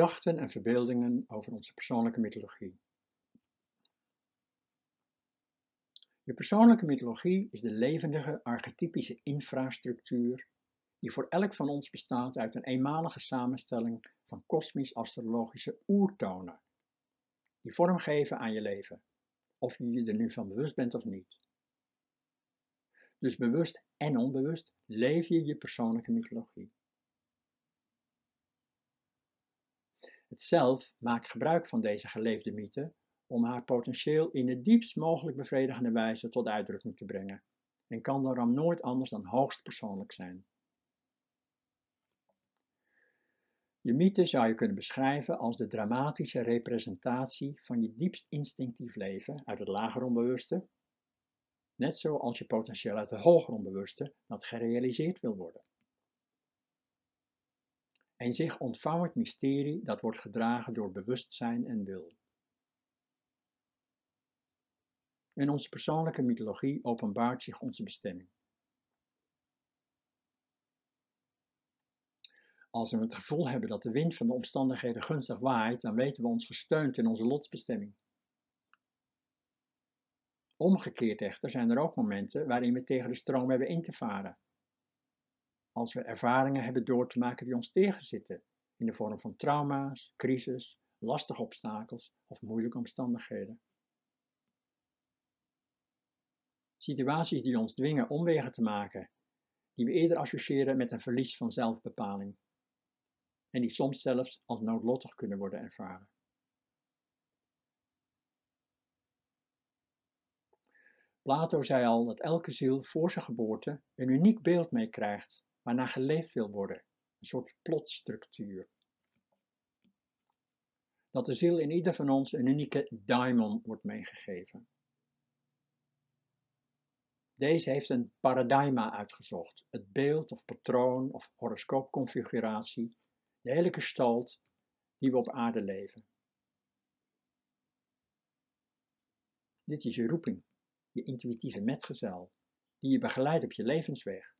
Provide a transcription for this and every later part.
Gedachten en verbeeldingen over onze persoonlijke mythologie. Je persoonlijke mythologie is de levendige archetypische infrastructuur die voor elk van ons bestaat uit een eenmalige samenstelling van kosmisch-astrologische oertonen, die vorm geven aan je leven, of je je er nu van bewust bent of niet. Dus bewust en onbewust leef je je persoonlijke mythologie. Het zelf maakt gebruik van deze geleefde mythe om haar potentieel in de diepst mogelijk bevredigende wijze tot uitdrukking te brengen en kan daarom nooit anders dan hoogst persoonlijk zijn. Je mythe zou je kunnen beschrijven als de dramatische representatie van je diepst instinctief leven uit het lager onbewuste, net zoals je potentieel uit het hoger onbewuste dat gerealiseerd wil worden. Een zich ontvouwend mysterie dat wordt gedragen door bewustzijn en wil. In onze persoonlijke mythologie openbaart zich onze bestemming. Als we het gevoel hebben dat de wind van de omstandigheden gunstig waait, dan weten we ons gesteund in onze lotsbestemming. Omgekeerd echter zijn er ook momenten waarin we tegen de stroom hebben in te varen. Als we ervaringen hebben door te maken die ons tegenzitten, in de vorm van trauma's, crisis, lastige obstakels of moeilijke omstandigheden. Situaties die ons dwingen omwegen te maken, die we eerder associëren met een verlies van zelfbepaling en die soms zelfs als noodlottig kunnen worden ervaren. Plato zei al dat elke ziel voor zijn geboorte een uniek beeld meekrijgt waarna geleefd wil worden, een soort plotstructuur. Dat de ziel in ieder van ons een unieke daimon wordt meegegeven. Deze heeft een paradigma uitgezocht, het beeld of patroon of horoscoopconfiguratie de hele gestalt die we op aarde leven. Dit is je roeping, je intuïtieve metgezel, die je begeleidt op je levensweg.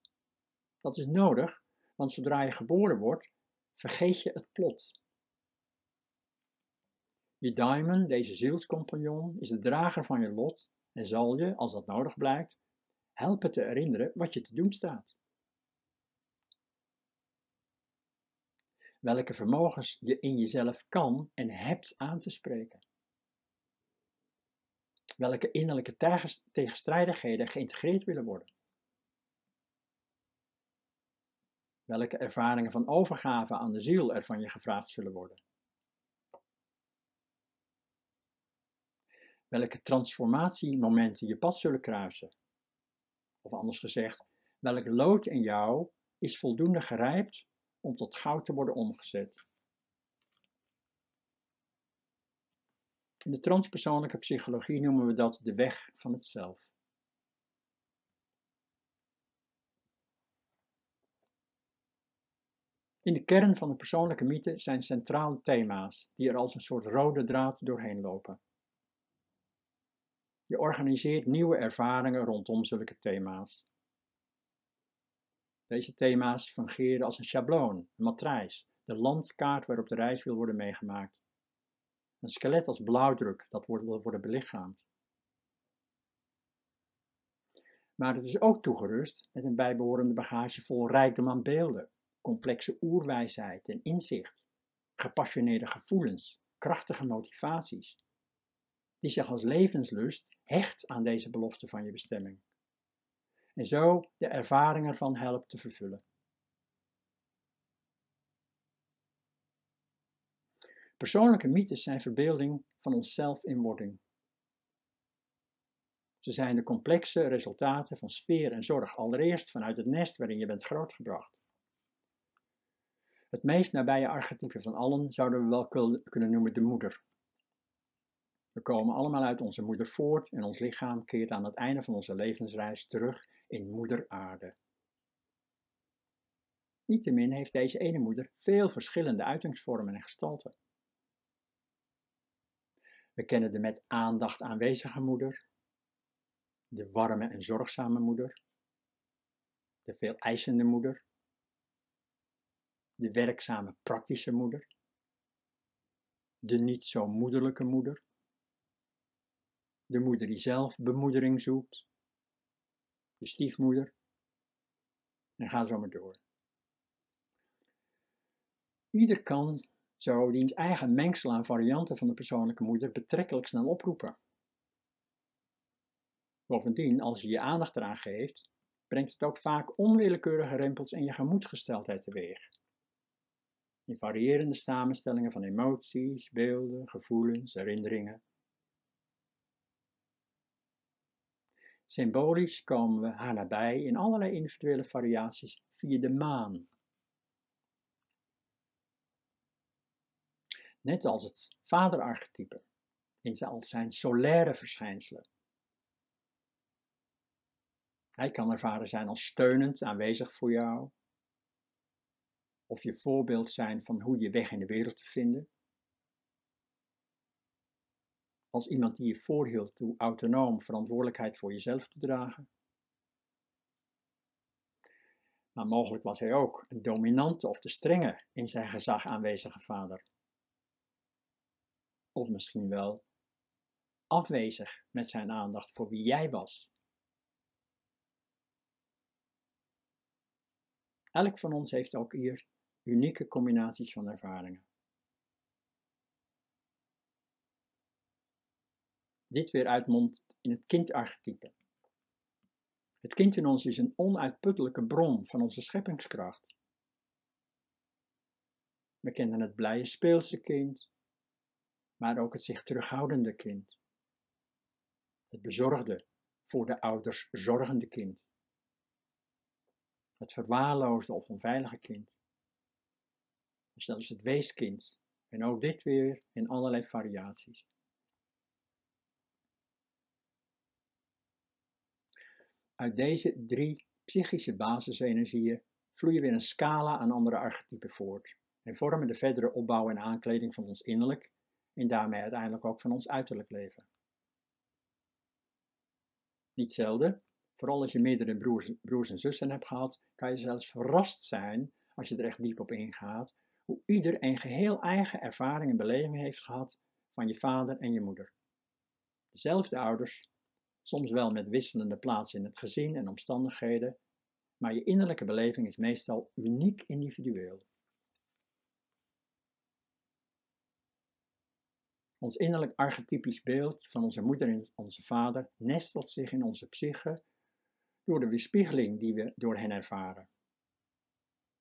Dat is nodig, want zodra je geboren wordt, vergeet je het plot. Je diamond, deze zielscompagnon, is de drager van je lot en zal je, als dat nodig blijkt, helpen te herinneren wat je te doen staat. welke vermogens je in jezelf kan en hebt aan te spreken. Welke innerlijke tegenstrijdigheden geïntegreerd willen worden. Welke ervaringen van overgave aan de ziel er van je gevraagd zullen worden. Welke transformatiemomenten je pad zullen kruisen. Of anders gezegd, welk lood in jou is voldoende gerijpt om tot goud te worden omgezet. In de transpersoonlijke psychologie noemen we dat de weg van het zelf. In de kern van de persoonlijke mythe zijn centrale thema's die er als een soort rode draad doorheen lopen. Je organiseert nieuwe ervaringen rondom zulke thema's. Deze thema's fungeren als een schabloon, een matrijs, de landkaart waarop de reis wil worden meegemaakt. Een skelet als blauwdruk dat wordt, wil worden belichaamd. Maar het is ook toegerust met een bijbehorende bagage vol rijkdom aan beelden, complexe oerwijsheid en inzicht, gepassioneerde gevoelens, krachtige motivaties, die zich als levenslust hecht aan deze belofte van je bestemming en zo de ervaring ervan helpt te vervullen. Persoonlijke mythes zijn verbeelding van onszelf in wording. Ze zijn de complexe resultaten van sfeer en zorg, allereerst vanuit het nest waarin je bent grootgebracht. Het meest nabije archetype van allen zouden we wel kunnen noemen de moeder. We komen allemaal uit onze moeder voort en ons lichaam keert aan het einde van onze levensreis terug in moeder aarde. Niettemin heeft deze ene moeder veel verschillende uitingsvormen en gestalten. We kennen de met aandacht aanwezige moeder, de warme en zorgzame moeder, de veel eisende moeder, de werkzame praktische moeder, de niet zo moederlijke moeder, de moeder die zelf bemoedering zoekt, de stiefmoeder, en ga zo maar door. Ieder kan zo diens eigen mengsel aan varianten van de persoonlijke moeder betrekkelijk snel oproepen. Bovendien, als je je aandacht eraan geeft, brengt het ook vaak onwillekeurige rempels in je gemoedsgesteldheid teweeg. In variërende samenstellingen van emoties, beelden, gevoelens, herinneringen. Symbolisch komen we haar nabij in allerlei individuele variaties via de maan. Net als het vaderarchetype in al zijn solaire verschijnselen. Hij kan ervaren zijn als steunend aanwezig voor jou, of je voorbeeld zijn van hoe je weg in de wereld te vinden. Als iemand die je voorhield toe autonoom verantwoordelijkheid voor jezelf te dragen. Maar mogelijk was hij ook een dominante of te strenge in zijn gezag aanwezige vader. Of misschien wel afwezig met zijn aandacht voor wie jij was. Elk van ons heeft ook hier unieke combinaties van ervaringen. Dit weer uitmondt in het kindarchetype. Het kind in ons is een onuitputtelijke bron van onze scheppingskracht. We kennen het blije speelse kind, maar ook het zich terughoudende kind. Het bezorgde, voor de ouders zorgende kind. Het verwaarloosde of onveilige kind. Dus dat is het weeskind. En ook dit weer in allerlei variaties. Uit deze drie psychische basisenergieën vloeien weer een scala aan andere archetypen voort en vormen de verdere opbouw en aankleding van ons innerlijk en daarmee uiteindelijk ook van ons uiterlijk leven. Niet zelden, vooral als je meerdere broers, broers en zussen hebt gehad, kan je zelfs verrast zijn, als je er echt diep op ingaat, hoe ieder een geheel eigen ervaring en beleving heeft gehad van je vader en je moeder. Dezelfde ouders, soms wel met wisselende plaatsen in het gezin en omstandigheden, maar je innerlijke beleving is meestal uniek individueel. Ons innerlijk archetypisch beeld van onze moeder en onze vader nestelt zich in onze psyche door de weerspiegeling die we door hen ervaren.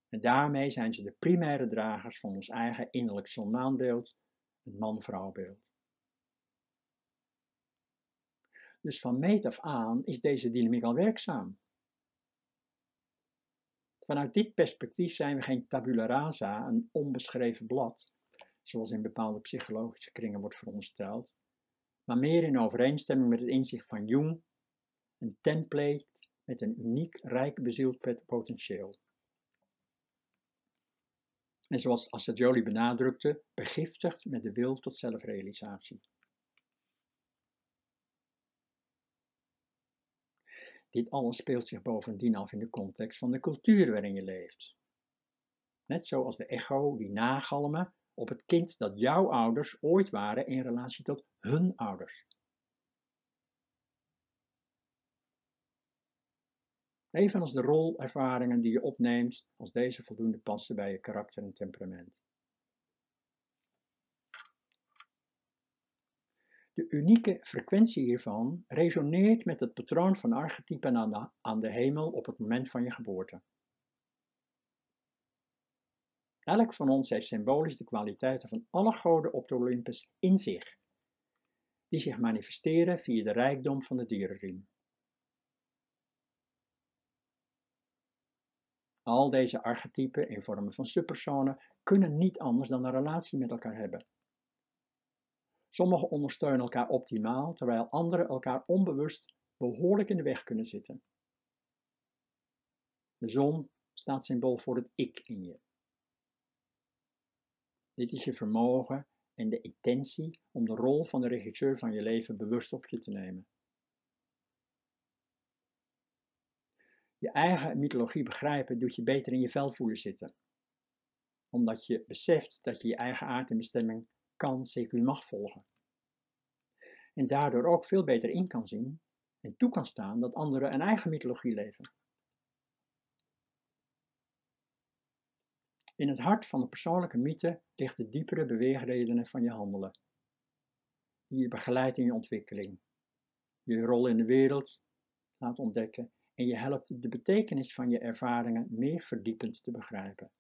En daarmee zijn ze de primaire dragers van ons eigen innerlijk zonnaanbeeld, het man-vrouwbeeld. Dus van meet af aan is deze dynamiek al werkzaam. Vanuit dit perspectief zijn we geen tabula rasa, een onbeschreven blad, zoals in bepaalde psychologische kringen wordt verondersteld, maar meer in overeenstemming met het inzicht van Jung, een template met een uniek rijk bezield potentieel. En zoals Assagioli benadrukte, begiftigd met de wil tot zelfrealisatie. Dit alles speelt zich bovendien af in de context van de cultuur waarin je leeft. Net zoals de echo die nagalmen op het kind dat jouw ouders ooit waren in relatie tot hun ouders. Evenals de rolervaringen die je opneemt als deze voldoende passen bij je karakter en temperament. De unieke frequentie hiervan resoneert met het patroon van archetypen aan de, aan de hemel op het moment van je geboorte. Elk van ons heeft symbolisch de kwaliteiten van alle goden op de Olympus in zich, die zich manifesteren via de rijkdom van de dierenriem. Al deze archetypen in vormen van subpersonen kunnen niet anders dan een relatie met elkaar hebben. Sommigen ondersteunen elkaar optimaal, terwijl anderen elkaar onbewust behoorlijk in de weg kunnen zitten. De zon staat symbool voor het ik in je. Dit is je vermogen en de intentie om de rol van de regisseur van je leven bewust op je te nemen. Je eigen mythologie begrijpen doet je beter in je vel voelen zitten. Omdat je beseft dat je je eigen aard en bestemming kan, CQ mag volgen. En daardoor ook veel beter in kan zien en toe kan staan dat anderen een eigen mythologie leven. In het hart van de persoonlijke mythe ligt de diepere beweegredenen van je handelen, die je begeleidt in je ontwikkeling, je rol in de wereld laat ontdekken en je helpt de betekenis van je ervaringen meer verdiepend te begrijpen.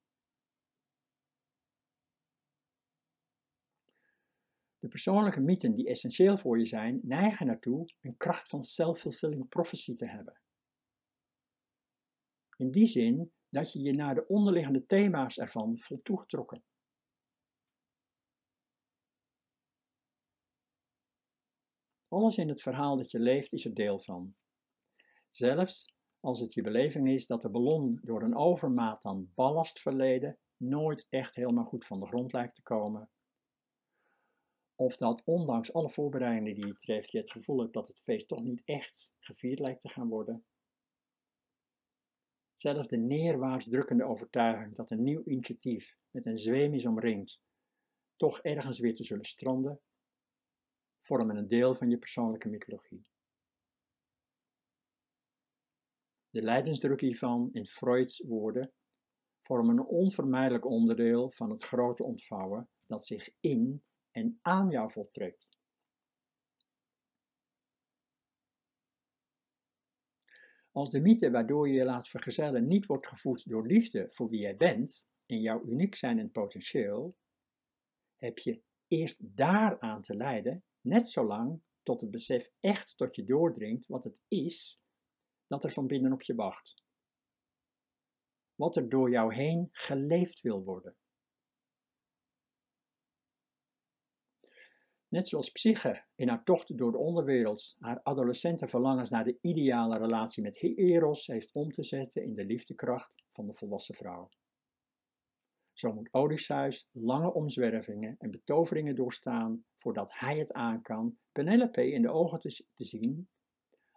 De persoonlijke mythen die essentieel voor je zijn, neigen naartoe een kracht van self-fulfilling prophecy te hebben. In die zin dat je je naar de onderliggende thema's ervan voelt toegetrokken. Alles in het verhaal dat je leeft is er deel van. Zelfs als het je beleving is dat de ballon door een overmaat aan ballast verleden nooit echt helemaal goed van de grond lijkt te komen. Of dat ondanks alle voorbereidingen die je treft, je het gevoel hebt dat het feest toch niet echt gevierd lijkt te gaan worden. Zelfs de neerwaarts drukkende overtuiging dat een nieuw initiatief met een zweem is omringd, toch ergens weer te zullen stranden, vormen een deel van je persoonlijke mythologie. De lijdensdruk hiervan, in Freuds woorden, vormen een onvermijdelijk onderdeel van het grote ontvouwen dat zich in en aan jou voltrekt. Als de mythe waardoor je je laat vergezellen niet wordt gevoed door liefde voor wie jij bent en jouw uniek zijn en potentieel, heb je eerst daaraan te lijden, net zolang tot het besef echt tot je doordringt wat het is dat er van binnen op je wacht. Wat er door jou heen geleefd wil worden. Net zoals Psyche in haar tocht door de onderwereld haar adolescente verlangens naar de ideale relatie met Eros heeft om te zetten in de liefdekracht van de volwassen vrouw. Zo moet Odysseus lange omzwervingen en betoveringen doorstaan voordat hij het aan kan Penelope in de ogen te, te zien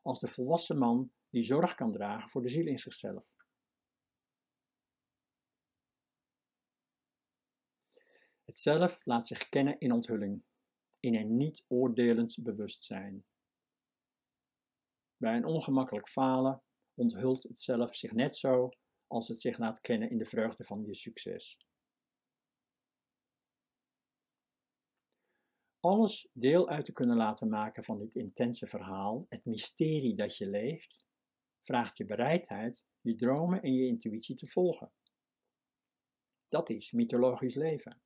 als de volwassen man die zorg kan dragen voor de ziel in zichzelf. Het zelf laat zich kennen in onthulling in een niet oordelend bewustzijn. Bij een ongemakkelijk falen onthult het zelf zich net zo als het zich laat kennen in de vreugde van je succes. Alles deel uit te kunnen laten maken van dit intense verhaal, het mysterie dat je leeft, vraagt je bereidheid je dromen en je intuïtie te volgen. Dat is mythologisch leven.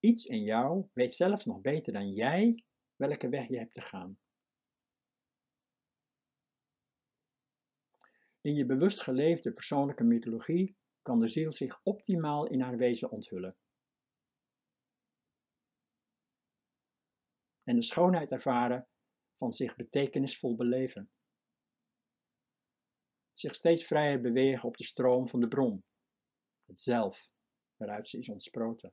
Iets in jou weet zelfs nog beter dan jij welke weg je hebt te gaan. In je bewust geleefde persoonlijke mythologie kan de ziel zich optimaal in haar wezen onthullen. En de schoonheid ervaren van zich betekenisvol beleven. Zich steeds vrijer bewegen op de stroom van de bron, het zelf, waaruit ze is ontsproten.